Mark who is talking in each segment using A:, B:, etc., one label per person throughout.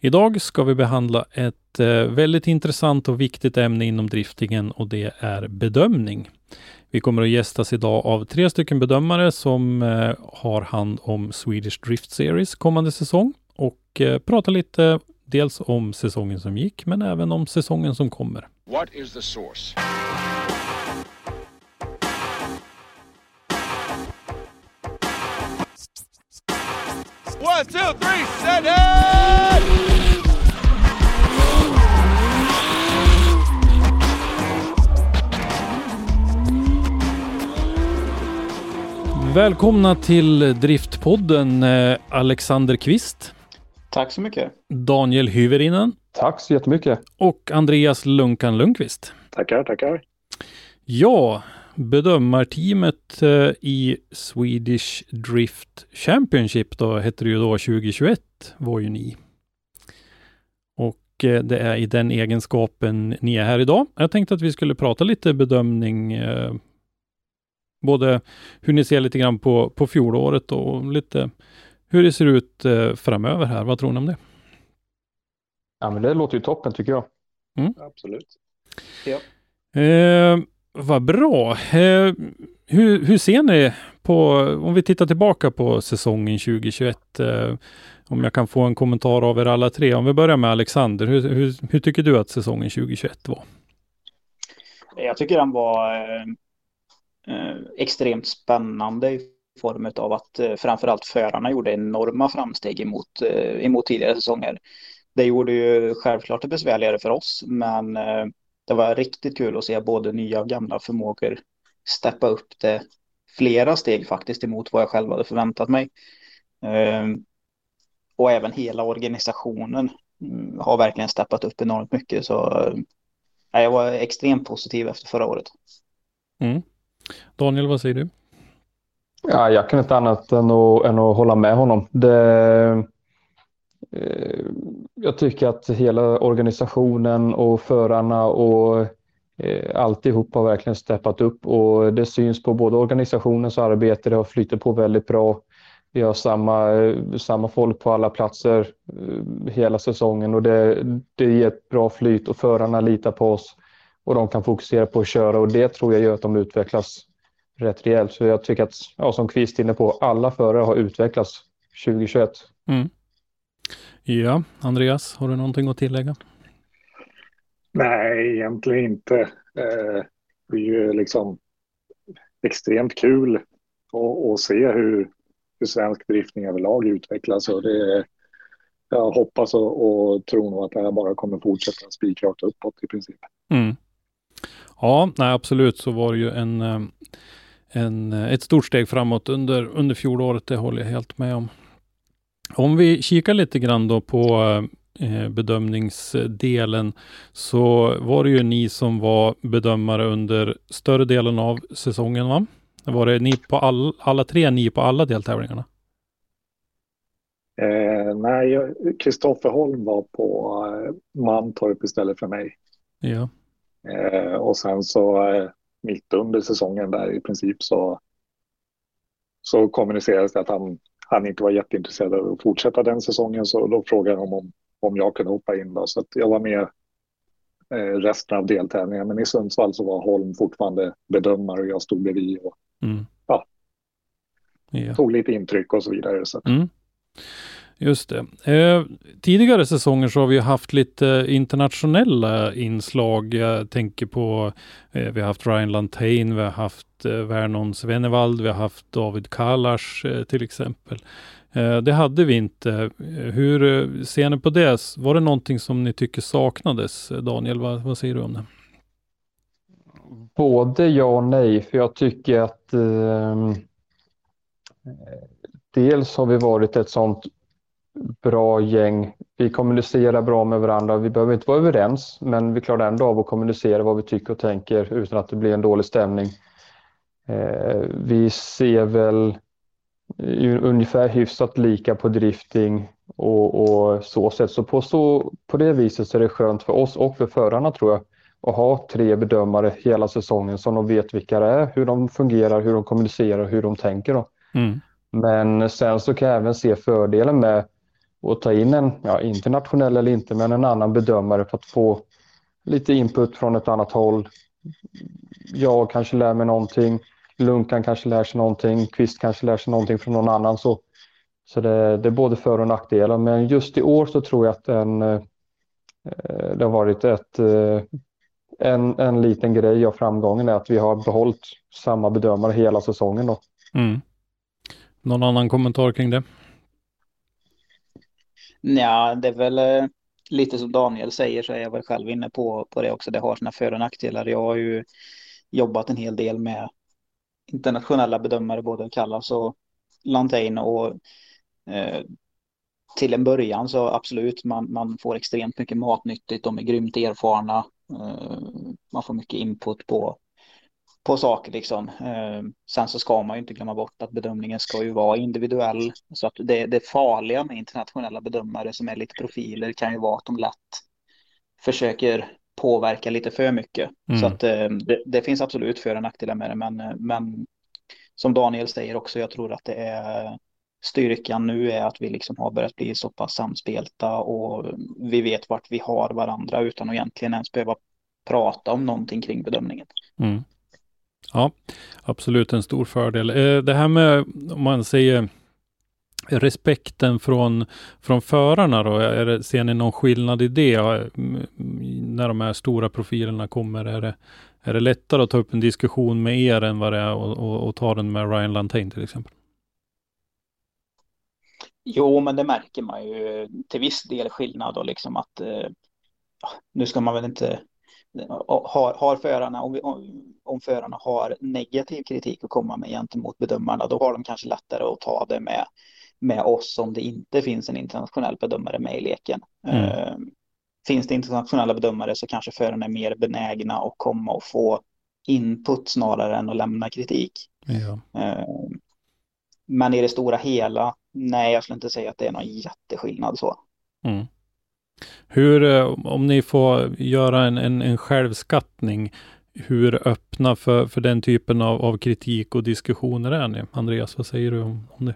A: Idag ska vi behandla ett eh, väldigt intressant och viktigt ämne inom driftingen och det är bedömning. Vi kommer att gästas idag av tre stycken bedömare som eh, har hand om Swedish Drift Series kommande säsong och eh, prata lite dels om säsongen som gick men även om säsongen som kommer.
B: What is the source? One, two, three, set it!
A: Välkomna till Driftpodden eh, Alexander Kvist,
C: Tack så mycket.
A: Daniel Hyvärinen
D: Tack så jättemycket.
A: och Andreas Lunkan Lundqvist.
E: Tackar, tackar.
A: Ja, bedömarteamet eh, i Swedish Drift Championship då hette det ju då 2021 var ju ni. Och eh, det är i den egenskapen ni är här idag. Jag tänkte att vi skulle prata lite bedömning, både hur ni ser lite grann på, på fjolåret och lite hur det ser ut eh, framöver här. Vad tror ni om det?
D: Ja, men det låter ju toppen tycker jag.
E: Absolut.
A: Eh, vad bra. Eh, hur, hur ser ni på, om vi tittar tillbaka på säsongen 2021, eh, om jag kan få en kommentar av er alla tre. Om vi börjar med Alexander, hur, hur, hur tycker du att säsongen 2021 var?
C: Jag tycker den var eh, Eh, extremt spännande i form av att eh, framförallt förarna gjorde enorma framsteg emot, eh, emot tidigare säsonger. Det gjorde ju självklart det besvärligare för oss, men det var riktigt kul att se både nya och gamla förmågor steppa upp det flera steg faktiskt emot vad jag själv hade förväntat mig. Ehm, och även hela organisationen mm, har verkligen steppat upp enormt mycket. Så jag var extremt positiv efter förra året.
A: Mm. Daniel, vad säger du?
D: Ja, jag kan inte annat än att, än att hålla med honom. Det, eh, jag tycker att hela organisationen och förarna och eh, alltihop har verkligen steppat upp och det syns på både organisationens arbete, det har flyttat på väldigt bra. Vi har samma, samma folk på alla platser eh, hela säsongen och det, det ger ett bra flyt och förarna litar på oss och de kan fokusera på att köra och det tror jag gör att de utvecklas rätt rejält. Så jag tycker att, ja, som Kvist inne på, alla förare har utvecklats 2021.
A: Mm. Ja, Andreas, har du någonting att tillägga?
E: Nej, egentligen inte. Eh, det är ju liksom extremt kul att, att se hur, hur svensk driftning överlag utvecklas. Och det, jag hoppas och, och tror nog att det här bara kommer fortsätta spikrakt uppåt i princip.
A: Mm. Ja, nej, absolut så var det ju en, eh, en, eh, ett stort steg framåt under, under fjolåret. Det håller jag helt med om. Om vi kikar lite grann då på eh, bedömningsdelen så var det ju ni som var bedömare under större delen av säsongen va? Var det ni på all, alla tre ni på alla deltävlingarna?
E: Eh, nej, Kristoffer Holm var på Mantorp istället för mig.
A: Ja.
E: Eh, och sen så eh, mitt under säsongen där i princip så, så kommunicerades det att han, han inte var jätteintresserad av att fortsätta den säsongen. Så då frågade honom om, om jag kunde hoppa in. Då. Så jag var med eh, resten av deltävlingen. Men i Sundsvall så var Holm fortfarande bedömare och jag stod bredvid och
A: Mm.
E: Ja.
A: ja.
E: tog lite intryck och så vidare. Så
A: Mm. Just det. Eh, tidigare säsonger så har vi haft lite internationella inslag. Jag tänker på, eh, vi har haft Ryan Lantain, vi har haft eh, Vernon Svenevald, vi har haft David Kalash eh, till exempel. Eh, det hade vi inte. Eh, hur eh, ser ni på det? Var det någonting som ni tycker saknades? Eh, Daniel, vad, vad säger du om det?
D: Både ja och nej, för jag tycker att eh, eh dels har vi varit ett sånt bra gäng. Vi kommunicerar bra med varandra. Vi behöver inte vara överens, men vi klarar ändå av att kommunicera vad vi tycker och tänker utan att det blir en dålig stämning. Eh, vi ser väl ungefär hyfsat lika på drifting och, och så sätt. Så på, så på det viset så är det skönt för oss och för förarna tror jag att ha tre bedömare hela säsongen som de vet vilka det är, hur de fungerar, hur de kommunicerar, hur de tänker. Då. Mm. Men sen så kan jag även se fördelen med och ta in en, ja, internationell eller inte, men en annan bedömare för att få lite input från ett annat håll. Jag kanske lär mig någonting, Lunkan kanske lär sig någonting, Kvist kanske lär sig någonting från någon annan. Så, så det, det är både för och nackdelar. Men just i år så tror jag att en, eh, det har varit ett, eh, en, en liten grej av framgången är att vi har behållit samma bedömare hela säsongen. Då. Mm.
A: Någon annan kommentar kring det?
C: Ja, det är väl eh, lite som Daniel säger så är jag väl själv inne på, på det också. Det har sina för och nackdelar. Jag har ju jobbat en hel del med internationella bedömare, både Callas och Lantain och eh, till en början så absolut, man, man får extremt mycket matnyttigt. De är grymt erfarna. Eh, man får mycket input på på saker liksom. Eh, sen så ska man ju inte glömma bort att bedömningen ska ju vara individuell. Så att det, det farliga med internationella bedömare som är lite profiler kan ju vara att de lätt försöker påverka lite för mycket. Mm. Så att eh, det, det, finns absolut för och nackdelar med det. Men, eh, men som Daniel säger också, jag tror att det är styrkan nu är att vi liksom har börjat bli så pass samspelta och vi vet vart vi har varandra utan att egentligen ens behöva prata om någonting kring bedömningen. Mm.
A: Ja, absolut en stor fördel. Eh, det här med, om man säger respekten från, från förarna då, är det, ser ni någon skillnad i det? Mm, när de här stora profilerna kommer, är det, är det lättare att ta upp en diskussion med er än vad det är och, och, och ta den med Ryan Lantain till exempel?
C: Jo, men det märker man ju till viss del skillnad och liksom att eh, nu ska man väl inte har, har förarna, om, vi, om förarna har negativ kritik att komma med gentemot bedömarna, då har de kanske lättare att ta det med, med oss om det inte finns en internationell bedömare med i leken. Mm. Uh, finns det internationella bedömare så kanske förarna är mer benägna att komma och få input snarare än att lämna kritik. Ja. Uh, men i det stora hela, nej, jag skulle inte säga att det är någon jätteskillnad så. Mm.
A: Hur, eh, om ni får göra en, en, en självskattning, hur öppna för, för den typen av, av kritik och diskussioner är ni? Andreas, vad säger du om, om det?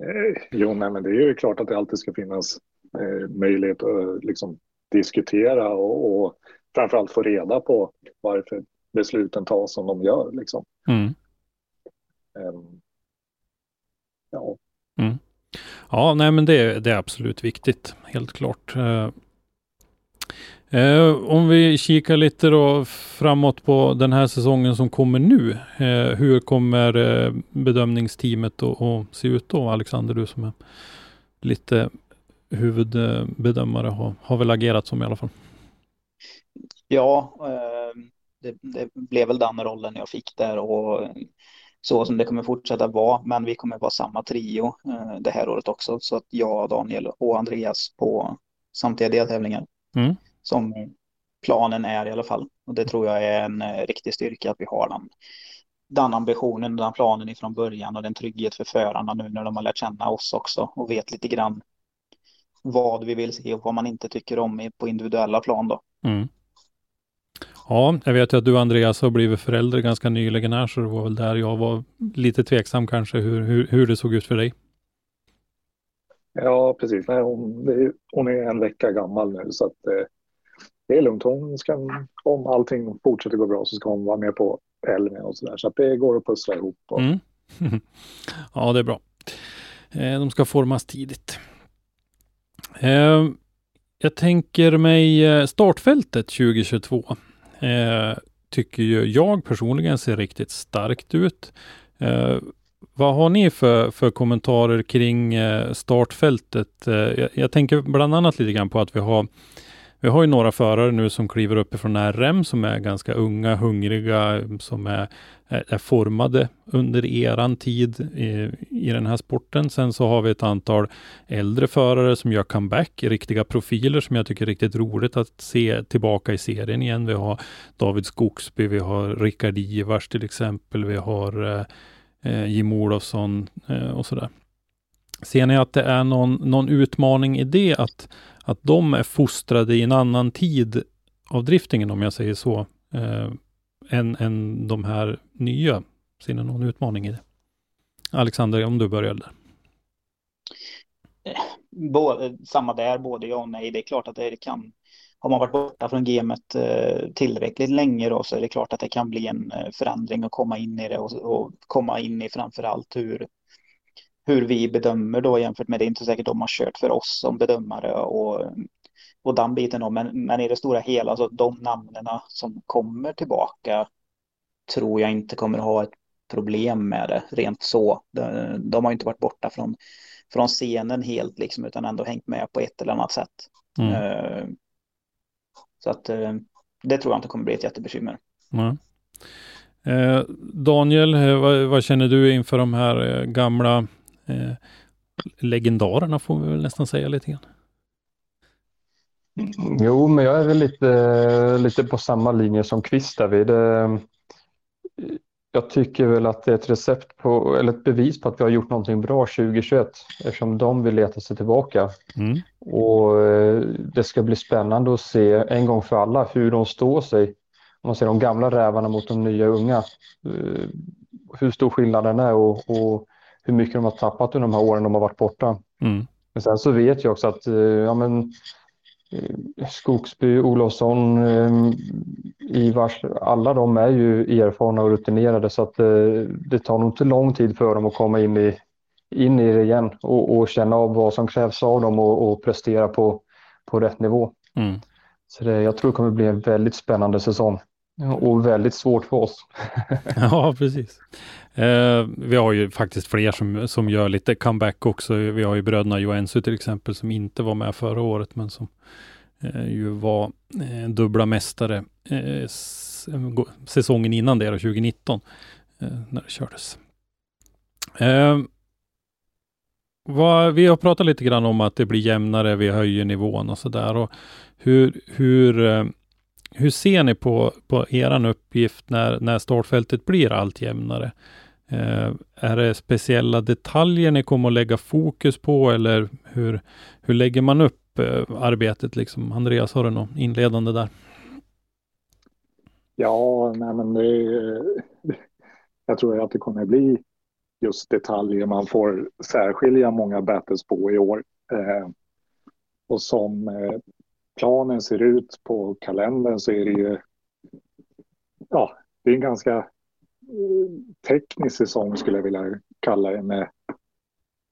E: Eh, jo, nej, men det är ju klart att det alltid ska finnas eh, möjlighet att liksom, diskutera och, och framförallt få reda på varför besluten tas som de gör. Liksom. Mm. Um,
A: ja. Mm. Ja, nej men det, det är absolut viktigt, helt klart. Eh, eh, om vi kikar lite då framåt på den här säsongen som kommer nu. Eh, hur kommer eh, bedömningsteamet att, att se ut då? Alexander, du som är lite huvudbedömare har, har väl agerat som i alla fall.
C: Ja, eh, det, det, blev väl den rollen jag fick där och så som det kommer fortsätta vara. Men vi kommer vara samma trio eh, det här året också. Så att jag, Daniel och Andreas på samtliga deltävlingar. Mm. Som planen är i alla fall. Och det tror jag är en eh, riktig styrka att vi har den, den ambitionen, den planen ifrån början och den trygghet för förarna nu när de har lärt känna oss också och vet lite grann vad vi vill se och vad man inte tycker om på individuella plan då. Mm.
A: Ja, jag vet ju att du Andreas har blivit förälder ganska nyligen här, så det var väl där jag var lite tveksam kanske hur, hur, hur det såg ut för dig.
E: Ja, precis. Nej, hon, hon är en vecka gammal nu så att eh, det är lugnt. Hon ska, om allting fortsätter gå bra så ska hon vara med på Elmia och så där. Så att det går att pussla ihop. Och... Mm.
A: ja, det är bra. Eh, de ska formas tidigt. Eh, jag tänker mig eh, startfältet 2022 eh, tycker ju jag personligen ser riktigt starkt ut. Eh, vad har ni för, för kommentarer kring eh, startfältet? Eh, jag, jag, tänker bland annat lite grann på att vi har vi har ju några förare nu som kliver upp ifrån RM som är ganska unga, hungriga, som är, är, formade under eran tid i, i den här sporten. Sen så har vi ett antal äldre förare som gör comeback, riktiga profiler som jag tycker är riktigt roligt att se tillbaka i serien igen. Vi har David Skogsby, vi har Rickard Ivars till exempel, vi har eh, eh Jim Olofsson eh, och sådär. Ser ni att det är någon, någon utmaning i det att, att de är fostrade i en annan tid av driftingen om jag säger så, eh, än, än de här nya? Ser ni någon utmaning i det? Alexander, om du börjar där.
C: Eh, både, samma där, både ja och nej. Det är klart att det kan har man varit borta från gamet eh, tillräckligt länge då så är det klart att det kan bli en eh, förändring och komma in i det och, och komma in i framför allt hur, hur vi bedömer då jämfört med det är inte säkert de har kört för oss som bedömare och, och den biten då. Men, men i det stora hela så de namnen som kommer tillbaka tror jag inte kommer ha ett problem med det rent så. De, de har inte varit borta från, från scenen helt liksom utan ändå hängt med på ett eller annat sätt. Mm. Uh, så att uh, det tror jag inte kommer bli ett jättebekymmer.
A: Mm. Eh, Daniel, eh, vad, vad, känner du inför de här eh, gamla eh, legendarerna får vi väl nästan säga lite grann?
D: Jo, men jag är väl lite, lite på samma linje som Kvist David jag tycker väl att det är ett recept på, eller ett bevis på att vi har gjort någonting bra 2021 eftersom de vill leta sig tillbaka. Mm. Och eh, det ska bli spännande att se en gång för alla hur de står sig. Om man ser de gamla rävarna mot de nya unga. Eh, hur stor skillnaden är och, och hur mycket de har tappat under de här åren de har varit borta. Mm. Men sen så vet jag också att eh, ja, men, Skogsby, Olofsson, Ivars, alla de är ju erfarna och rutinerade så att det, det tar nog inte lång tid för dem att komma in i, in i det igen och, och känna av vad som krävs av dem och, och prestera på, på rätt nivå. Mm. Så det, jag tror det kommer bli en väldigt spännande säsong och väldigt svårt för oss.
A: ja, precis. Eh, vi har ju faktiskt fler som, som gör lite comeback också. Vi har ju bröderna Joensu till exempel som inte var med förra året men som eh, ju var eh, dubbla mästare eh, säsongen innan det, då, 2019, eh, när det kördes. Eh, vad, vi har pratat lite grann om att det blir jämnare, vi höjer nivån och sådär. Hur, hur, eh, hur ser ni på, på er uppgift när, när startfältet blir allt jämnare? Eh, är det speciella detaljer ni kommer att lägga fokus på eller hur, hur lägger man upp eh, arbetet? Liksom? Andreas, har du något inledande där?
E: Ja, nej men det, eh, jag tror att det kommer bli just detaljer man får särskilja många battles på i år. Eh, och som eh, planen ser ut på kalendern så är det ju ja, det är en ganska eh, teknisk säsong skulle jag vilja kalla det med,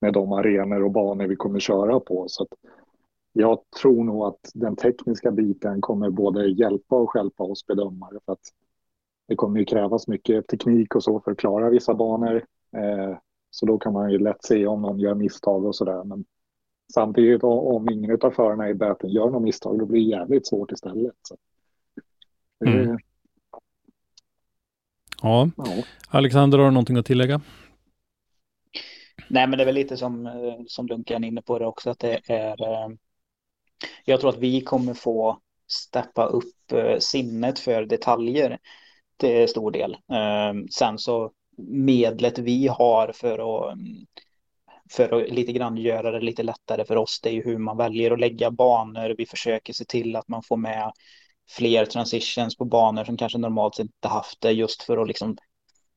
E: med de arenor och banor vi kommer köra på. Så att jag tror nog att den tekniska biten kommer både hjälpa och hjälpa oss bedömare för att det kommer ju krävas mycket teknik och så för att klara vissa banor. Eh, så då kan man ju lätt se om någon gör misstag och sådär. Men samtidigt om ingen av förarna i bäten gör något misstag då blir det jävligt svårt istället. Så.
A: Mm. Ja. ja. Alexander, har du någonting att tillägga?
C: Nej, men det är väl lite som, eh, som Duncan är inne på det också, att det är eh, jag tror att vi kommer få steppa upp eh, sinnet för detaljer till stor del. Sen så medlet vi har för att för att lite grann göra det lite lättare för oss, det är ju hur man väljer att lägga banor. Vi försöker se till att man får med fler transitions på banor som kanske normalt inte haft det just för att liksom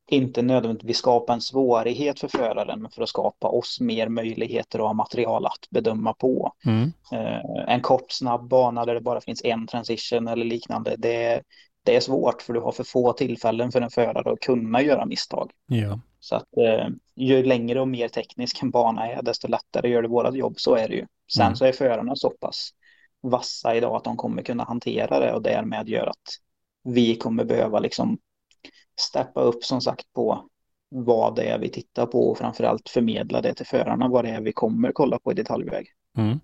C: inte nödvändigtvis skapa en svårighet för föraren, men för att skapa oss mer möjligheter och ha material att bedöma på. Mm. Eh, en kort, snabb bana där det bara finns en transition eller liknande, det, det är svårt för du har för få tillfällen för en förare att kunna göra misstag.
A: Ja.
C: Så att eh, ju längre och mer teknisk en bana är, desto lättare gör det vårat jobb, så är det ju. Sen mm. så är förarna så pass vassa idag att de kommer kunna hantera det och därmed gör att vi kommer behöva liksom steppa upp som sagt på vad det är vi tittar på och framförallt förmedla det till förarna vad det är vi kommer kolla på i detaljväg.
A: Mm.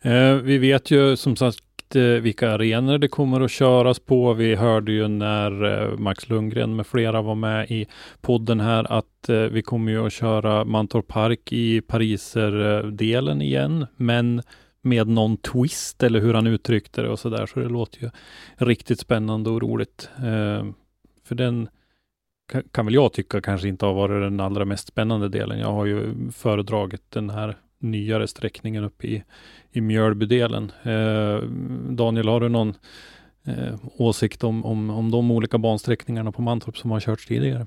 A: Eh, vi vet ju som sagt exakt eh, vilka arenor det kommer att köras på. Vi hörde ju när eh, Max Lundgren med flera var med i podden här att eh, vi kommer ju att köra Mantorp Park i Pariser-delen igen, men med någon twist eller hur han uttryckte det och så där. Så det låter ju riktigt spännande och roligt. För den, kan väl jag tycka kanske inte har varit den allra mest spännande delen. Jag har ju föredragit den här nyare sträckningen uppe i, i Mjölbydelen. Eh, Daniel, har du någon eh, åsikt om, om, om de olika bansträckningarna på Mantorp som har körts tidigare?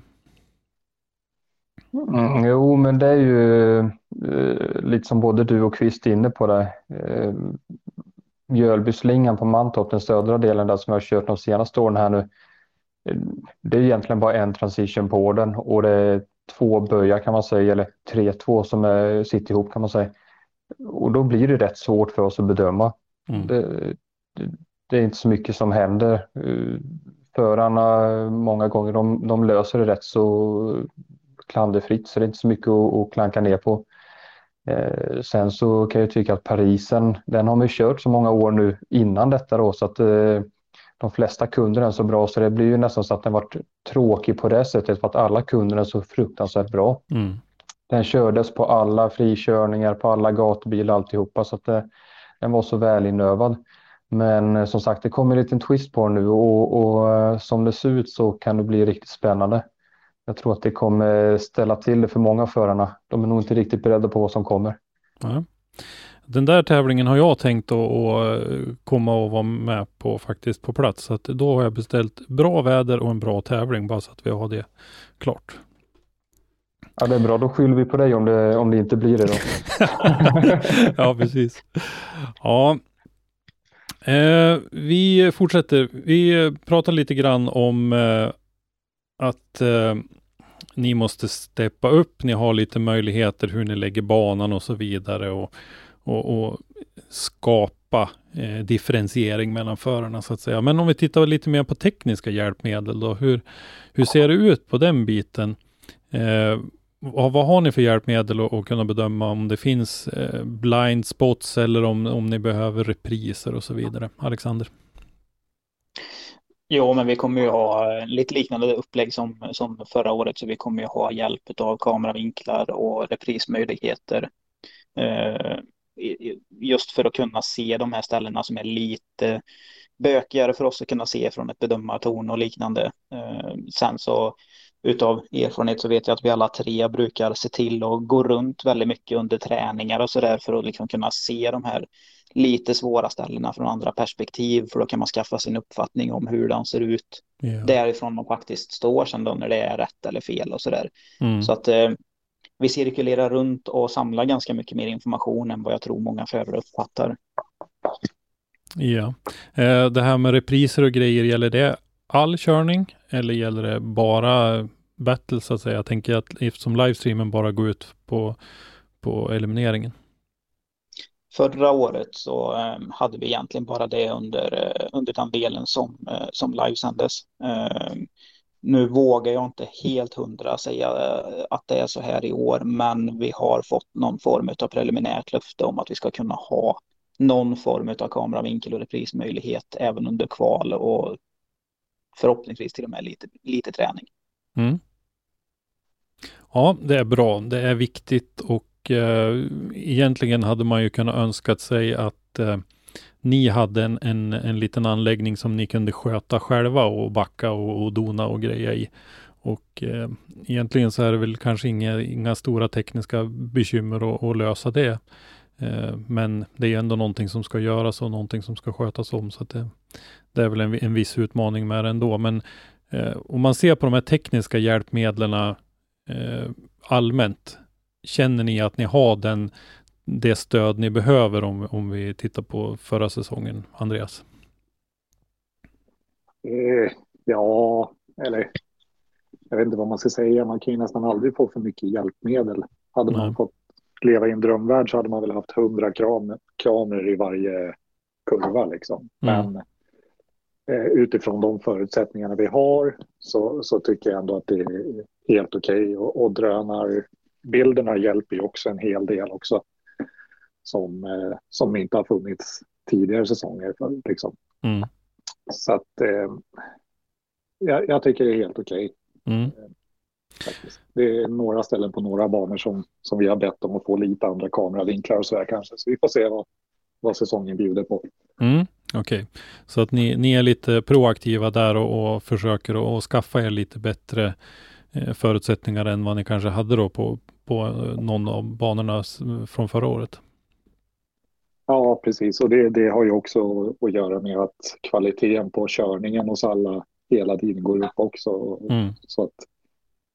D: Mm, jo, men det är ju eh, lite som både du och Kvist är inne på det. Eh, Mjölbyslingan på Mantorp, den södra delen där som jag har kört de senaste åren här nu. Eh, det är egentligen bara en transition på den och det är två böjar kan man säga, eller tre, två som är, sitter ihop kan man säga. Och då blir det rätt svårt för oss att bedöma. Mm. Det, det, det, är inte så mycket som händer. Förarna många gånger de, de löser det rätt så klanderfritt så det är inte så mycket att, att klanka ner på. Eh, sen så kan jag tycka att Parisen, den har vi kört så många år nu innan detta då så att eh, de flesta kunder är så bra så det blir ju nästan så att den varit tråkig på det sättet för att alla kunder är så fruktansvärt bra. Mm. Den kördes på alla frikörningar, på alla gatubilar alltihopa så att det, den var så välinövad. Men eh, som sagt, det kommer en liten twist på nu och, och eh, som det ser ut så kan det bli riktigt spännande. Jag tror att det kommer ställa till det för många förarna. De är nog inte riktigt beredda på vad som kommer.
A: Ja. Den där tävlingen har jag tänkt att komma och vara med på faktiskt på plats. Så att då har jag beställt bra väder och en bra tävling bara så att vi har det klart.
D: Ja, det är bra. Då skyller vi på dig om det, om det inte blir det då.
A: ja, precis. Ja, eh, vi fortsätter. Vi pratar lite grann om eh, att eh, ni måste steppa upp. Ni har lite möjligheter hur ni lägger banan och så vidare och, och, och skapa eh, differentiering mellan förarna så att säga. Men om vi tittar lite mer på tekniska hjälpmedel då. Hur, hur ser det ut på den biten? Eh, vad, vad, har ni för hjälpmedel att, att kunna bedöma om det finns eh, blind spots eller om, om ni behöver repriser och så vidare? Alexander?
C: Jo, men vi kommer ju ha eh, lite liknande upplägg som, som förra året, så vi kommer ju ha hjälp av kameravinklar och reprismöjligheter. Eh, just för att kunna se de här ställena som är lite bökigare för oss att kunna se från ett bedömartorn och liknande. Eh, sen så utav erfarenhet så vet jag att vi alla tre brukar se till att gå runt väldigt mycket under träningar och så där för att liksom kunna se de här lite svåra ställena från andra perspektiv för då kan man skaffa sin uppfattning om hur den ser ut yeah. därifrån man faktiskt står sen då när det är rätt eller fel och så där. Mm. Så att eh, vi cirkulerar runt och samlar ganska mycket mer information än vad jag tror många förare uppfattar.
A: Ja, eh, det här med repriser och grejer, gäller det all körning eller gäller det bara battle så att säga? Jag tänker att eftersom livestreamen bara går ut på, på elimineringen.
C: Förra året så um, hade vi egentligen bara det under, uh, under den delen som, uh, som livesändes. Nu vågar jag inte helt hundra säga eh, att det är så här i år, men vi har fått någon form av preliminärt löfte om att vi ska kunna ha någon form av kameravinkel och reprismöjlighet även under kval och förhoppningsvis till och med lite, lite träning. Mm.
A: Ja, det är bra. Det är viktigt och eh, egentligen hade man ju kunnat önskat sig att eh, ni hade en, en, en liten anläggning som ni kunde sköta själva och backa och, och dona och greja i. Och eh, egentligen så är det väl kanske inga, inga stora tekniska bekymmer att, att lösa det. Eh, men det är ändå någonting som ska göras och någonting som ska skötas om. Så det, det, är väl en, en viss utmaning med det ändå. Men eh, om man ser på de här tekniska hjälpmedlen eh, allmänt, känner ni att ni har den, det stöd ni behöver om, om vi tittar på förra säsongen, Andreas?
E: Eh, ja, eller jag vet inte vad man ska säga. Man kan ju nästan aldrig få för mycket hjälpmedel. Hade man Nej. fått leva i en drömvärld så hade man väl haft hundra kram, kameror i varje kurva liksom. Mm. Men eh, utifrån de förutsättningarna vi har så, så tycker jag ändå att det är helt okej. Okay. Och, och drönarbilderna hjälper ju också en hel del också. Som, eh, som inte har funnits tidigare säsonger. Liksom. Mm. Så att eh, jag, jag, tycker det är helt okej. Okay. Mm. Eh. Det är några ställen på några banor som, som vi har bett om att få lite andra kameravinklar och så där kanske. Så vi får se vad, vad säsongen bjuder på.
A: Mm, Okej, okay. så att ni, ni är lite proaktiva där och, och försöker att skaffa er lite bättre eh, förutsättningar än vad ni kanske hade då på, på någon av banorna från förra året.
E: Ja, precis. Och det, det har ju också att göra med att kvaliteten på körningen hos alla hela tiden går upp också. Mm. Så att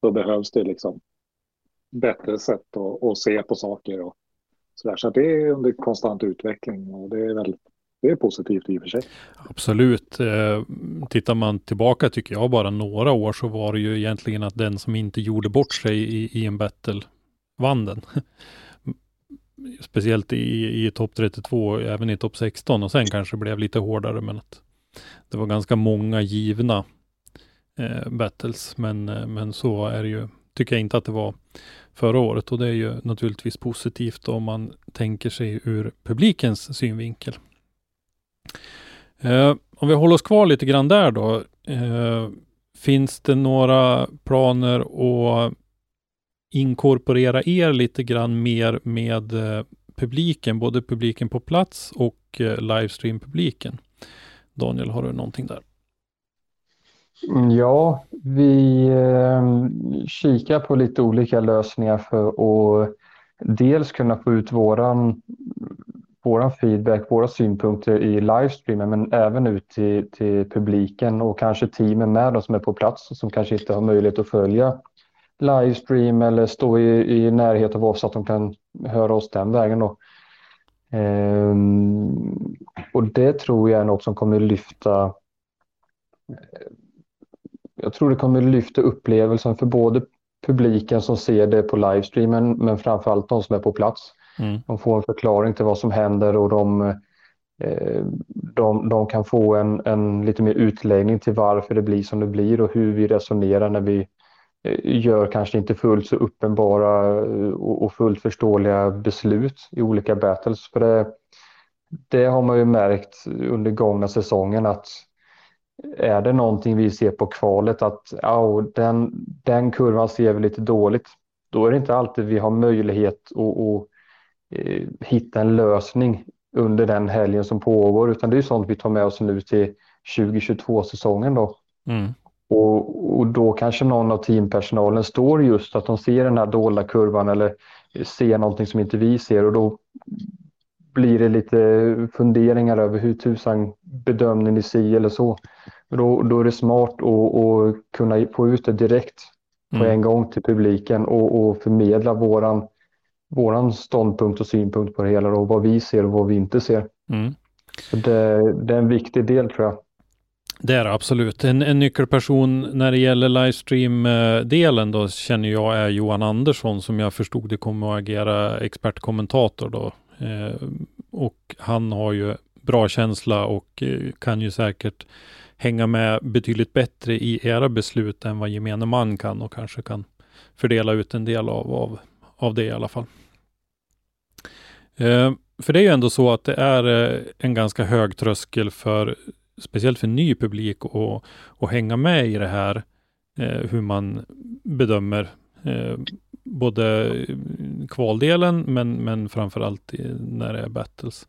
E: då behövs det liksom bättre sätt att, att se på saker och så där. Så det är under konstant utveckling och det är väl det är positivt i och för sig.
A: Absolut. Eh, tittar man tillbaka tycker jag bara några år så var det ju egentligen att den som inte gjorde bort sig i, i en battle vann den. Speciellt i, i topp 32, även i topp 16 och sen kanske blev lite hårdare men att det var ganska många givna eh, battles. Men, eh, men så är det ju, tycker jag inte att det var förra året och det är ju naturligtvis positivt om man tänker sig ur publikens synvinkel. Eh, om vi håller oss kvar lite grann där då. Eh, finns det några planer att inkorporera er lite grann mer med eh, publiken, både publiken på plats och eh, livestream-publiken? Daniel, har du någonting där?
D: Mm, ja, vi ehm, kikar på lite olika lösningar för att dels kunna få ut våran, våran feedback, våra synpunkter i livestreamen, men även ut till, till publiken och kanske teamen med oss som är på plats som kanske inte har möjlighet att följa livestream eller stå i, i närhet av oss så att de kan höra oss den vägen. Då. Ehm, och det tror jag är något som kommer lyfta jag tror det kommer lyfta upplevelsen för både publiken som ser det på livestreamen men framförallt de som är på plats. Mm. De får en förklaring till vad som händer och de, eh, de, de kan få en, en lite mer utläggning till varför det blir som det blir och hur vi resonerar när vi Eh, gör kanske inte fullt så uppenbara eh, och fullt förståeliga beslut i olika battles. För det, det har man ju märkt under gångna säsongen att är det någonting vi ser på kvalet att oh, den, den kurvan ser vi lite dåligt, då är det inte alltid vi har möjlighet att, att eh, hitta en lösning under den helgen som pågår, utan det är sånt vi tar med oss nu till 2022-säsongen då. Mm. Och, och då kanske någon av teampersonalen står just att de ser den här dolda kurvan eller ser någonting som inte vi ser och då blir det lite funderingar över hur tusan bedömde ni si eller så. Då, då är det smart att, att kunna få ut det direkt på mm. en gång till publiken och, och förmedla våran, våran ståndpunkt och synpunkt på det hela och vad vi ser och vad vi inte ser. Mm. Så det, det, är en viktig del tror jag.
A: Det är det absolut. En, en nyckelperson när det gäller livestream-delen då känner jag är Johan Andersson som jag förstod det kommer att agera expertkommentator då. Eh, och han har ju bra känsla och eh, kan ju säkert hänga med betydligt bättre i era beslut än vad gemene man kan och kanske kan fördela ut en del av, av, av det i alla fall. Eh, för det är ju ändå så att det är eh, en ganska hög tröskel för speciellt för ny publik att, och hänga med i det här eh, hur man bedömer eh, både kvaldelen men, men framförallt när det är battles.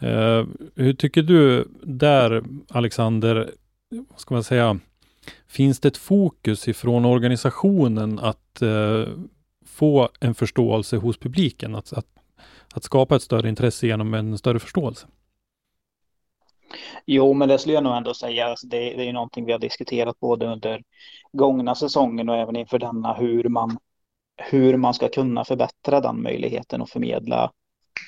A: Eh, hur tycker du där, Alexander, vad ska man säga, finns det ett fokus ifrån organisationen att eh, få en förståelse hos publiken, att, att, att skapa ett större intresse genom en större förståelse?
C: Jo, men det skulle jag nog ändå säga. Alltså det, det är någonting vi har diskuterat både under gångna säsongen och även inför denna, hur man, hur man ska kunna förbättra den möjligheten och förmedla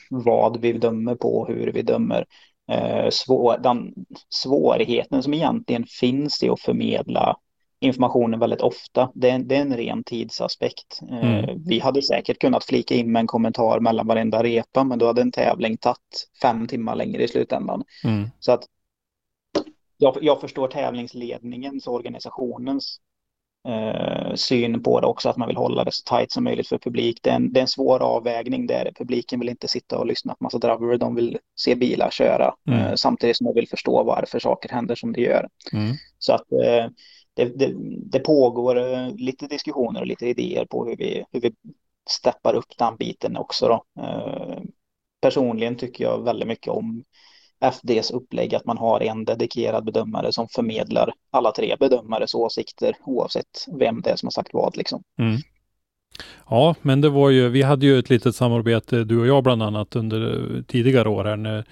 C: vad vi dömer på, och hur vi dömer. Eh, svår, den svårigheten som egentligen finns i att förmedla informationen väldigt ofta. Det är, det är en ren tidsaspekt. Eh, mm. Vi hade säkert kunnat flika in med en kommentar mellan varenda repa, men då hade en tävling tagit fem timmar längre i slutändan. Mm. Så att jag, jag förstår tävlingsledningens och organisationens eh, syn på det också, att man vill hålla det så tajt som möjligt för publik. Det är en, det är en svår avvägning där publiken vill inte sitta och lyssna på massa driver, de vill se bilar köra mm. eh, samtidigt som de vill förstå varför saker händer som de gör. Mm. Så att eh, det, det, det, pågår eh, lite diskussioner och lite idéer på hur vi, hur vi steppar upp den biten också. Då. Eh, personligen tycker jag väldigt mycket om FDs upplägg att man har en dedikerad bedömare som förmedlar alla tre bedömares åsikter oavsett vem det är som har sagt vad liksom.
A: Mm. Ja, men det var ju, vi hade ju ett litet samarbete, du och jag bland annat, under eh, tidigare år här när,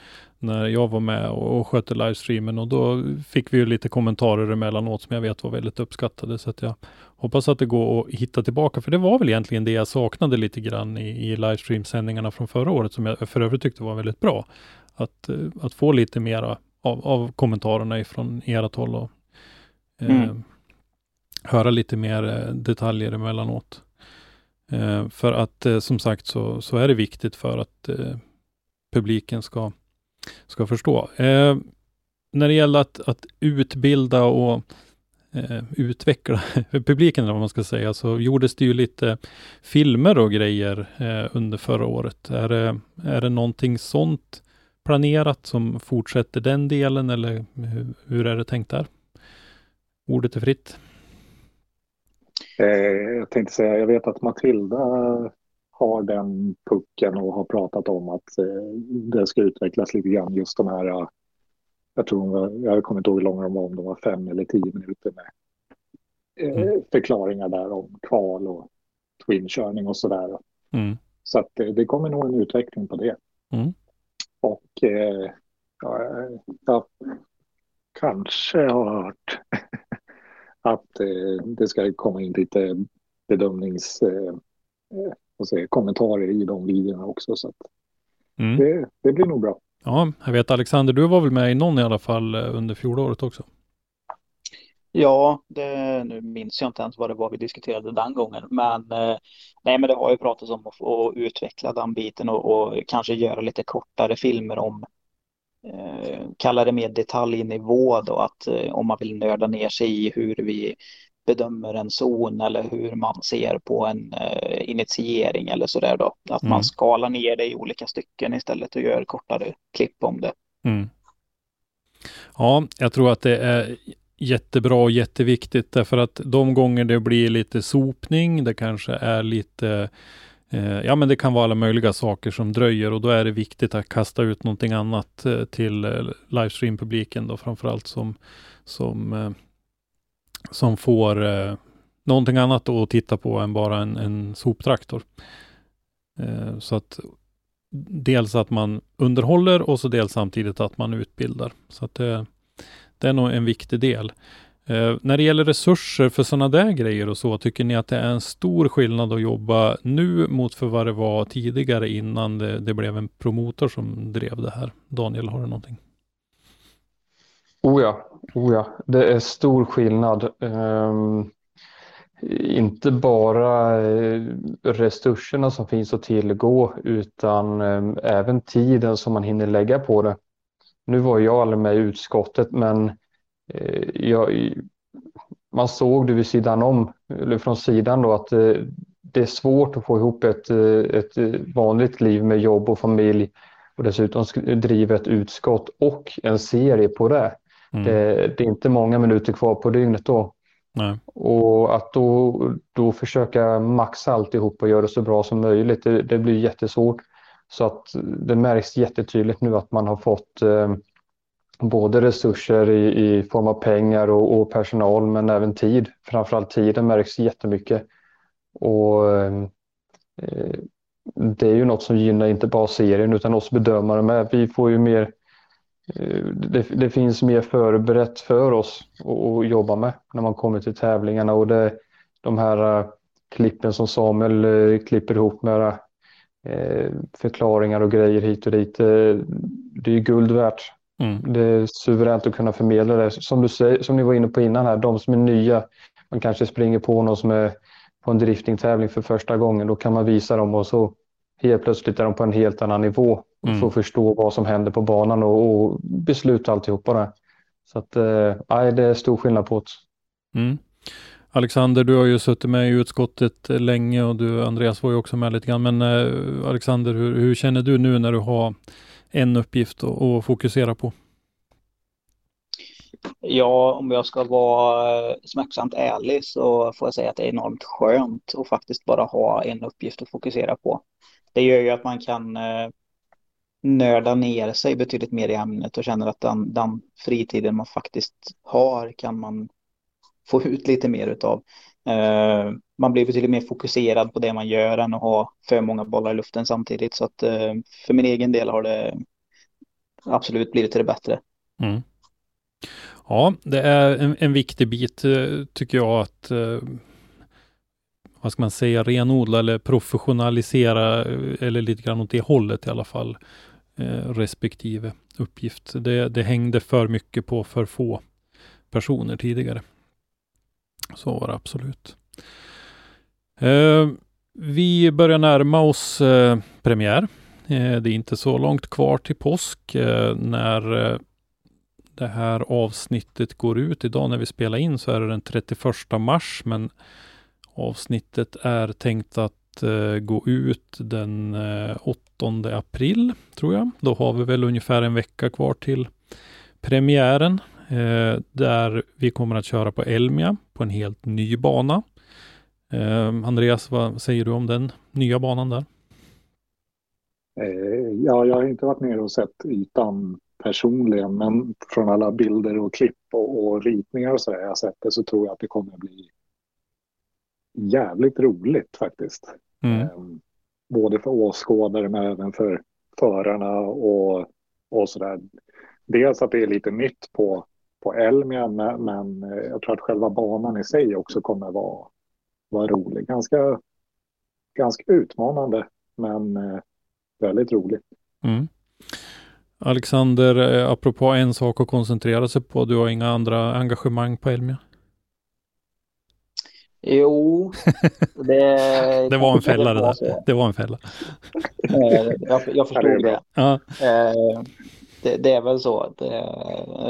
A: när jag var med och, och skötte livestreamen och då fick vi ju lite kommentarer emellanåt som jag vet var väldigt uppskattade. Så att jag hoppas att det går att hitta tillbaka, för det var väl egentligen det jag saknade lite grann i, i livestreamsändningarna från förra året, som jag för övrigt tyckte var väldigt bra. Att, eh, att få lite mera av, av kommentarerna ifrån ert håll och eh, mm. höra lite mer eh, detaljer emellanåt. Eh, för att eh, som sagt så, så är det viktigt för att eh, publiken ska, ska förstå. Eh, när det gäller att, att utbilda och eh, utveckla publiken, eller vad man ska säga, så gjordes det ju lite filmer och grejer eh, under förra året. Är det, är det någonting sånt planerat som fortsätter den delen eller hur, hur är det tänkt där? Ordet är fritt.
E: Eh, jag tänkte säga, jag vet att Matilda har den pucken och har pratat om att eh, det ska utvecklas lite grann just de här, eh, jag tror hon var, jag kommer inte ihåg hur långa de var, om de var fem eller tio minuter med mm. förklaringar där om kval och twinkörning och sådär. Mm. Så att det kommer nog en utveckling på det. Mm. Och ja, jag kanske har hört att eh, det ska komma in lite bedömnings eh säga, kommentarer i de videorna också. Så mm. det, det, blir nog bra.
A: Ja, jag vet Alexander, du var väl med i någon i alla fall eh, under fjolåret också?
C: Ja, det, nu minns jag inte ens vad det var vi diskuterade den gången, men eh, nej, men det har ju pratats om att, att utveckla den biten och, och kanske göra lite kortare filmer om eh, kalla det mer detaljnivå då, att eh, om man vill nörda ner sig i hur vi bedömer en zon eller hur man ser på en eh, initiering eller så där då. Att mm. man skalar ner det i olika stycken istället och gör kortare klipp om det. Mm.
A: Ja, jag tror att det är jättebra och jätteviktigt därför att de gånger det blir lite sopning, det kanske är lite Eh, ja, men det kan vara alla möjliga saker som dröjer och då är det viktigt att kasta ut någonting annat eh, till eh, livestream-publiken då framförallt som, som, som får eh, någonting annat att titta på än bara en, en soptraktor. Eh, så att dels att man underhåller och så dels samtidigt att man utbildar. Så att det, det är nog en viktig del. Eh, när det gäller resurser för sådana där grejer och så, tycker ni att det är en stor skillnad att jobba nu mot för vad det var tidigare innan det, det blev en promotor som drev det här? Daniel, har du någonting?
D: Oh ja, oh ja. det är stor skillnad. Um, inte bara eh, resurserna som finns att tillgå utan um, även tiden som man hinner lägga på det. Nu var jag aldrig med i utskottet men uh, jag, man såg det vid sidan om, eller från sidan då, att uh, det är svårt att få ihop ett, ett vanligt liv med jobb och familj och dessutom driva ett utskott och en serie på det. Mm. det. Det, är inte många minuter kvar på dygnet då. Nej. Och att då, då försöka maxa alltihop och göra det så bra som möjligt, det, det blir jättesvårt. Så att det märks jättetydligt nu att man har fått eh, både resurser i, i form av pengar och, och, personal men även tid. Framförallt tiden märks jättemycket. Och eh, det är ju något som gynnar inte bara serien utan oss bedömare med. Vi får ju mer eh, det, det, finns mer förberett för oss att jobba med när man kommer till tävlingarna och det, de här uh, klippen som Samuel uh, klipper ihop med förklaringar och grejer hit och dit. det är guld värt Mm. Det är suveränt att kunna förmedla det. Som, du säger, som ni var inne på innan här, de som är nya, man kanske springer på någon som är på en driftingtävling för första gången, då kan man visa dem och så helt plötsligt är de på en helt annan nivå och mm. får förstå vad som händer på banan och, och besluta alltihopa det. Så att, eh, det är stor skillnad på det.
A: Mm. Alexander, du har ju suttit med i utskottet länge och du Andreas var ju också med lite grann. Men eh, Alexander, hur, hur, känner du nu när du har en uppgift att fokusera på?
C: Ja, om jag ska vara smärtsamt ärlig så får jag säga att det är enormt skönt att faktiskt bara ha en uppgift att fokusera på. Det gör ju att man kan eh, nörda ner sig betydligt mer i ämnet och känner att den, den fritiden man faktiskt har kan man få ut lite mer utav. Uh, man blir betydligt mer fokuserad på det man gör än att ha för många bollar i luften samtidigt. Så att uh, för min egen del har det absolut blivit till det bättre.
A: Mm. Ja, det är en, en, viktig bit eh, tycker jag att vad ska man säga, renodla eller professionalisera eh, eller lite grann åt det hållet i alla fall eh, respektive uppgift. Det, det hängde för mycket på för få personer tidigare. Så var det absolut. Eh, vi börjar närma oss eh, premiär. Eh, det är inte så långt kvar till påsk eh, när eh, det här avsnittet går ut. Idag när vi spelar in så är det den 31 mars, men avsnittet är tänkt att eh, gå ut den eh, 8 april, tror jag. Då har vi väl ungefär en vecka kvar till premiären, eh, där vi kommer att köra på Elmia på en helt ny bana. Andreas, vad säger du om den nya banan där?
E: Eh, ja, jag har inte varit nere och sett ytan personligen, men från alla bilder och klipp och, och ritningar och så där jag sett det så tror jag att det kommer att bli jävligt roligt faktiskt. Mm. Um, både för åskådare men även för förarna och, och sådär. Dels att det är lite nytt på, på Elmia men, men eh, jag tror att själva banan i sig också kommer vara, vara rolig. Ganska, ganska utmanande men uh, väldigt roligt.
A: Mm. Alexander, eh, apropå en sak att koncentrera sig på, du har inga andra engagemang på Elmia?
C: Jo,
A: det, det var en fälla det där. Det var en fälla.
C: Eh, jag, jag förstod det. Ja. Eh, det. det. är väl så att det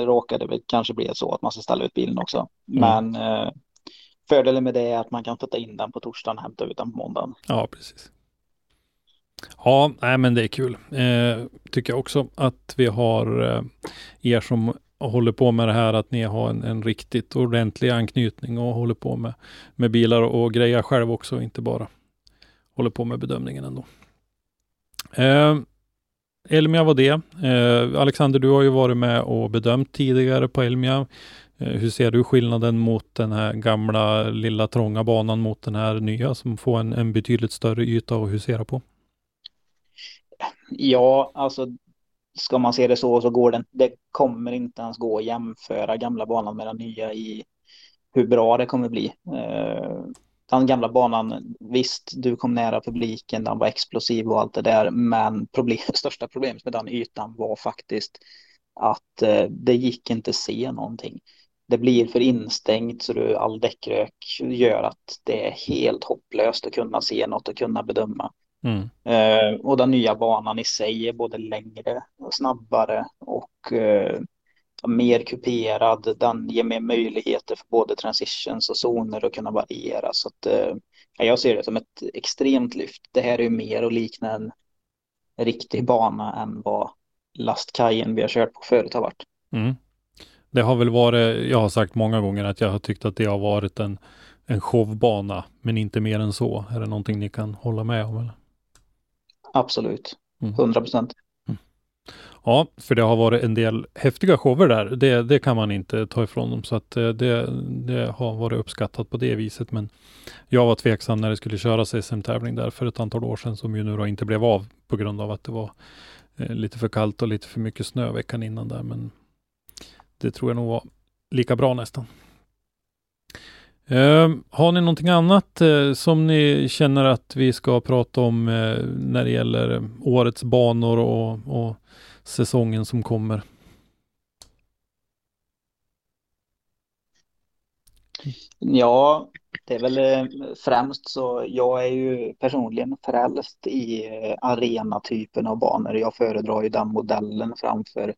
C: råkade väl kanske bli så att man ska ställa ut bilen också. Mm. Men fördelen med det är att man kan sätta in den på torsdagen och hämta ut den på måndagen.
A: Ja, precis. Ja, nej, men det är kul. Eh, tycker jag också att vi har eh, er som och håller på med det här, att ni har en, en riktigt ordentlig anknytning och håller på med, med bilar och grejer själv också, inte bara håller på med bedömningen ändå. Eh, Elmia var det. Eh, Alexander, du har ju varit med och bedömt tidigare på Elmia. Eh, hur ser du skillnaden mot den här gamla lilla trånga banan mot den här nya som får en, en betydligt större yta att husera på?
C: Ja, alltså ska man se det så så går det, det kommer inte ens gå att jämföra gamla banan med den nya i hur bra det kommer bli. Eh, den gamla banan, visst, du kom nära publiken, den var explosiv och allt det där, men problem, största problemet med den ytan var faktiskt att eh, det gick inte se någonting. Det blir för instängt så du, all däckrök gör att det är helt hopplöst att kunna se något och kunna bedöma. Mm. Eh, och den nya banan i sig är både längre och snabbare och eh, mer kuperad. Den ger mer möjligheter för både transitions och zoner att kunna variera. Så att, eh, jag ser det som ett extremt lyft. Det här är ju mer att likna en riktig bana än vad lastkajen vi har kört på förut har varit.
A: Mm. Det har väl varit, jag har sagt många gånger att jag har tyckt att det har varit en, en showbana, men inte mer än så. Är det någonting ni kan hålla med om? Eller?
C: Absolut, 100 mm. procent. Mm.
A: Ja, för det har varit en del häftiga shower där. Det, det kan man inte ta ifrån dem, så att eh, det, det har varit uppskattat på det viset. Men jag var tveksam när det skulle köras SM-tävling där för ett antal år sedan, som ju nu då inte blev av på grund av att det var eh, lite för kallt och lite för mycket snö veckan innan där. Men det tror jag nog var lika bra nästan. Ehm, har ni någonting annat eh, som ni känner att vi ska prata om eh, när det gäller årets banor och, och säsongen som kommer?
C: Ja, det är väl eh, främst så jag är ju personligen frälst i arenatypen av banor. Jag föredrar ju den modellen framför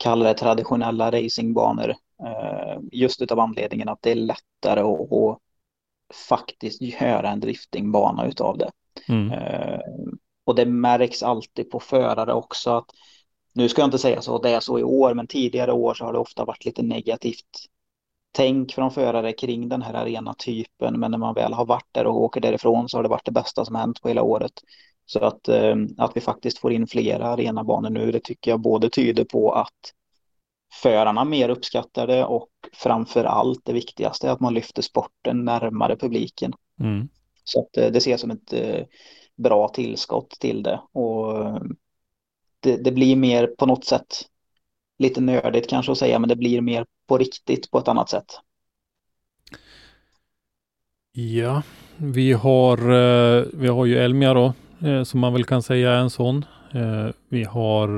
C: kalla traditionella racingbanor. Eh, just utav anledningen att det är lättare att, att faktiskt göra en driftingbana utav det. Mm. Eh, och det märks alltid på förare också att nu ska jag inte säga så, det är så i år, men tidigare år så har det ofta varit lite negativt tänk från förare kring den här arena typen. Men när man väl har varit där och åker därifrån så har det varit det bästa som hänt på hela året. Så att, eh, att vi faktiskt får in flera arenabanor nu, det tycker jag både tyder på att förarna mer uppskattar det och framför allt det viktigaste är att man lyfter sporten närmare publiken.
A: Mm.
C: Så att det ses som ett bra tillskott till det och det, det blir mer på något sätt lite nördigt kanske att säga, men det blir mer på riktigt på ett annat sätt.
A: Ja, vi har, eh, vi har ju Elmia då, eh, som man väl kan säga är en sån. Eh, vi har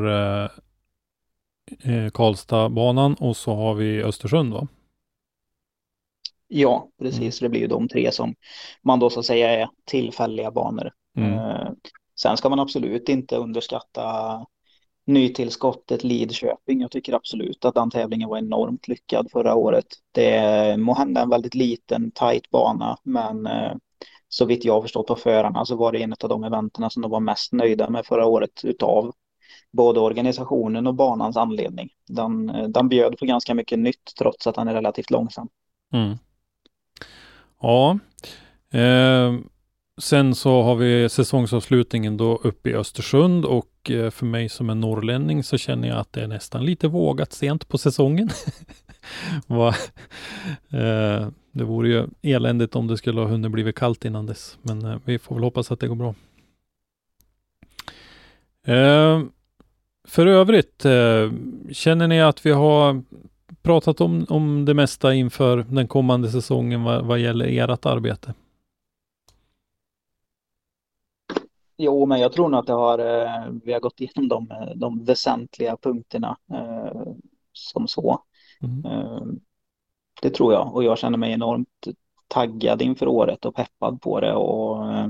A: Karlstadbanan och så har vi Östersund va?
C: Ja, precis. Mm. Det blir ju de tre som man då så att säga är tillfälliga banor. Mm. Sen ska man absolut inte underskatta nytillskottet Lidköping. Jag tycker absolut att den tävlingen var enormt lyckad förra året. Det må hända en väldigt liten, tight bana, men eh, så vitt jag förstått på förarna så var det en av de eventerna som de var mest nöjda med förra året utav både organisationen och banans anledning. Den, den bjöd på ganska mycket nytt trots att den är relativt långsam.
A: Mm. Ja, eh, Sen så har vi säsongsavslutningen då uppe i Östersund och eh, för mig som är norrlänning så känner jag att det är nästan lite vågat sent på säsongen. Eh, det vore ju eländigt om det skulle ha hunnit blivit kallt innan dess, men eh, vi får väl hoppas att det går bra. Eh, för övrigt, eh, känner ni att vi har pratat om, om det mesta inför den kommande säsongen vad, vad gäller ert arbete?
C: Jo, men jag tror nog att det har, eh, vi har gått igenom de, de väsentliga punkterna eh, som så. Mm. Eh, det tror jag och jag känner mig enormt taggad inför året och peppad på det. Och, eh,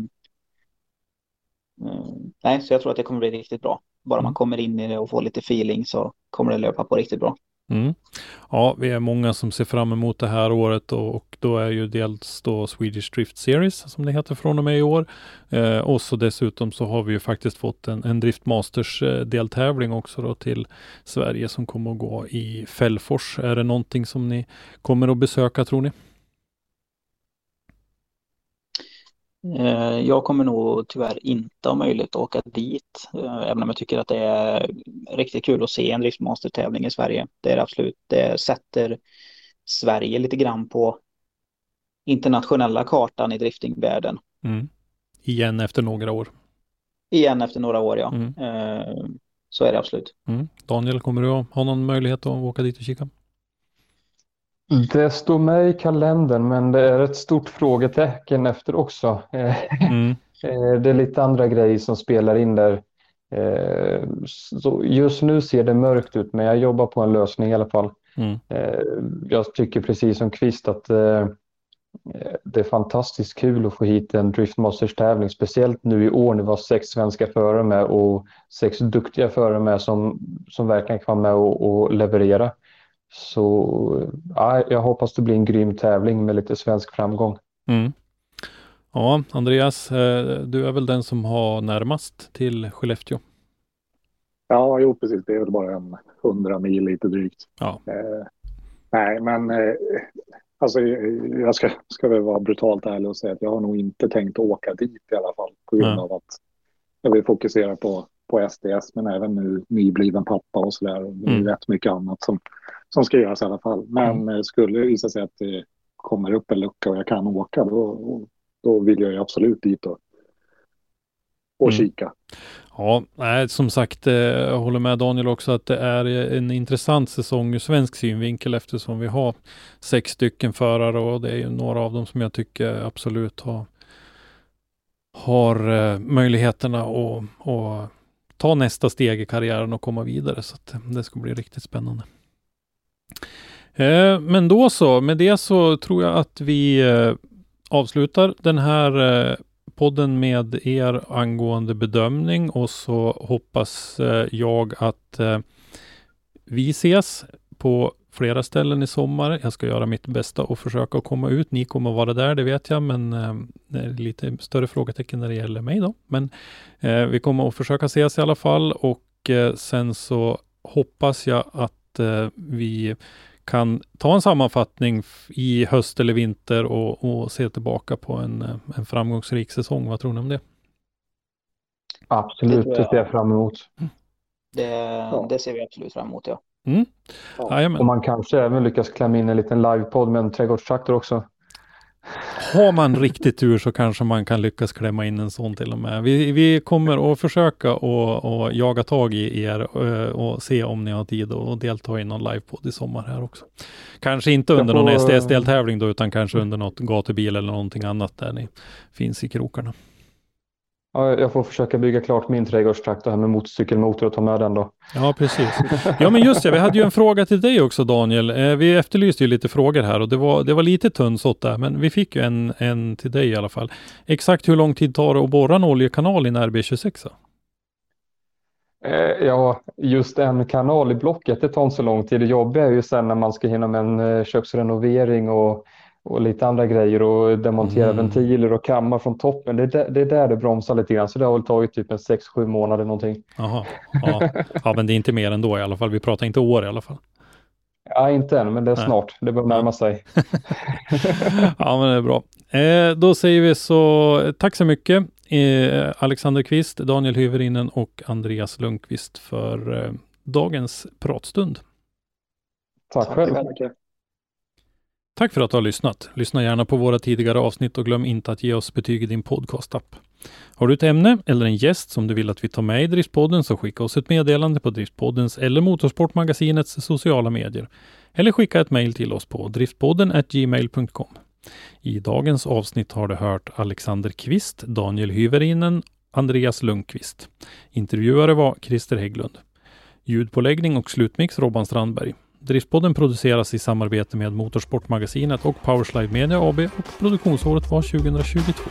C: eh nej, så jag tror att det kommer bli riktigt bra. Bara mm. man kommer in i det och får lite feeling så kommer det löpa på riktigt bra.
A: Mm. Ja, vi är många som ser fram emot det här året och, och, då är ju dels då Swedish Drift Series som det heter från och med i år. Eh, och så dessutom så har vi ju faktiskt fått en, en Drift Masters-deltävling eh, också då till Sverige som kommer att gå i Fällfors. Är det någonting som ni kommer att besöka tror ni?
C: Eh, jag kommer nog tyvärr inte ha möjlighet att åka dit, eh, även om jag tycker att det är riktigt kul att se en driftmastertävling i Sverige. Det är absolut, det sätter Sverige lite grann på internationella kartan i driftingvärlden.
A: Mm. Igen efter några år.
C: Igen efter några år, ja. Mm. Eh, så är det absolut.
A: Mm. Daniel, kommer du att ha någon möjlighet att åka dit och kika?
D: Det står med i kalendern, men det är ett stort frågetecken efter också. Mm. Eh, det är lite andra grejer som spelar in där. Eh, så just nu ser det mörkt ut, men jag jobbar på en lösning i alla fall. Mm. Eh, jag tycker precis som Kvist att det är fantastiskt kul att få hit en Driftmasters tävling, speciellt nu i år när vi har sex svenska förare med och sex duktiga förare med som, som verkligen kan vara med och, och leverera. Så ja, jag hoppas det blir en grym tävling med lite svensk framgång.
A: Mm. Ja, Andreas, eh, du är väl den som har närmast till Skellefteå?
E: Ja, jo precis. Det är väl bara en hundra mil lite drygt.
A: Ja.
E: Eh, nej, men eh, alltså, jag ska, ska väl vara brutalt ärlig och säga att jag har nog inte tänkt åka dit i alla fall på grund av att jag vill fokusera på, på SDS, men även nu nybliven pappa och så där. Det är mm. rätt mycket annat som som ska göras i alla fall. Men mm. Eh, skulle det visa sig att det kommer upp en lucka och jag kan åka, då, då vill jag ju absolut dit och, och mm. kika.
A: Ja, nej, som sagt, eh, jag håller med Daniel också att det är eh, en intressant säsong ur svensk synvinkel eftersom vi har sex stycken förare och det är ju några av dem som jag tycker absolut har, har eh, möjligheterna att, att ta nästa steg i karriären och komma vidare. Så det ska bli riktigt spännande. Men då så, med det så tror jag att vi avslutar den här podden med er angående bedömning och så hoppas eh, jag att eh, vi ses på flera ställen i sommar. Jag ska göra mitt bästa och försöka komma ut. Ni kommer att vara där, det vet jag, men eh, det är lite större frågetecken när det gäller mig då. Men vi kommer att försöka ses i alla fall och sen så hoppas jag att vi kan ta en sammanfattning i höst eller vinter och, och se tillbaka på en, en framgångsrik säsong. Vad tror ni om det?
D: Absolut,
C: Det
D: det ser jag fram emot.
C: Det, det ser vi absolut fram emot, ja.
A: Mm.
E: Ja.
D: Och man kanske även lyckas klämma in en liten livepodd med en trädgårdstraktor också.
A: Har man riktigt tur så kanske man kan lyckas klämma in en sån till och med. Vi, vi kommer att försöka och, och jaga tag i er eh, och se om ni har tid att delta i någon livepodd i sommar här också. Kanske inte under någon SDS-deltävling då, utan kanske under något gatubil eller någonting annat där ni finns i krokarna.
D: Ja, jag får försöka bygga klart min trädgårdstraktor här med motorcykelmotor och ta med den då.
A: Ja, precis. Ja, men just det. Vi hade ju en fråga till dig också, Daniel. Eh, vi efterlyste ju lite frågor här och det var, det var lite tunnsått där, men vi fick ju en, en till dig i alla fall. Exakt hur lång tid tar det att borra en oljekanal i en RB26?
D: Eh, Ja, just en kanal i blocket, det tar inte så lång tid. Det jobbiga är ju sen när man ska hinna med en eh, köksrenovering och, och lite andra grejer och demontera
A: Mm.
D: ventiler och kammar från toppen. Det är, där, det är där det bromsar lite grann, så det har väl tagit typ en 6-7 månader någonting.
A: Jaha, ja. ja, men det är inte mer än då i alla fall. Vi pratar inte år i alla fall.
D: Ja, inte än, men det är
A: Nej.
D: snart. Det börjar närma sig.
A: Ja, men det är bra. Eh, då säger vi så tack så mycket eh, Alexander Kvist, Daniel Hyvärinen och Andreas Lundqvist för eh, dagens pratstund.
D: Tack själv.
E: så mycket.
A: Tack för att du har lyssnat. Lyssna gärna på våra tidigare avsnitt och glöm inte att ge oss betyg i din podcastapp. Har du ett ämne eller en gäst som du vill att vi tar med i Driftpodden så skicka oss ett meddelande på Driftpoddens eller Motorsportmagasinets sociala medier. Eller skicka ett mejl till oss på driftpodden gmail.com. I dagens avsnitt har du hört Alexander Kvist, Daniel Hyvärinen, Andreas Lundqvist. Intervjuare var Christer Hägglund. Ljudpåläggning och slutmix Robban Strandberg. Driftpodden produceras i samarbete med Motorsportmagasinet och Powerslide Media AB och produktionsåret var 2022.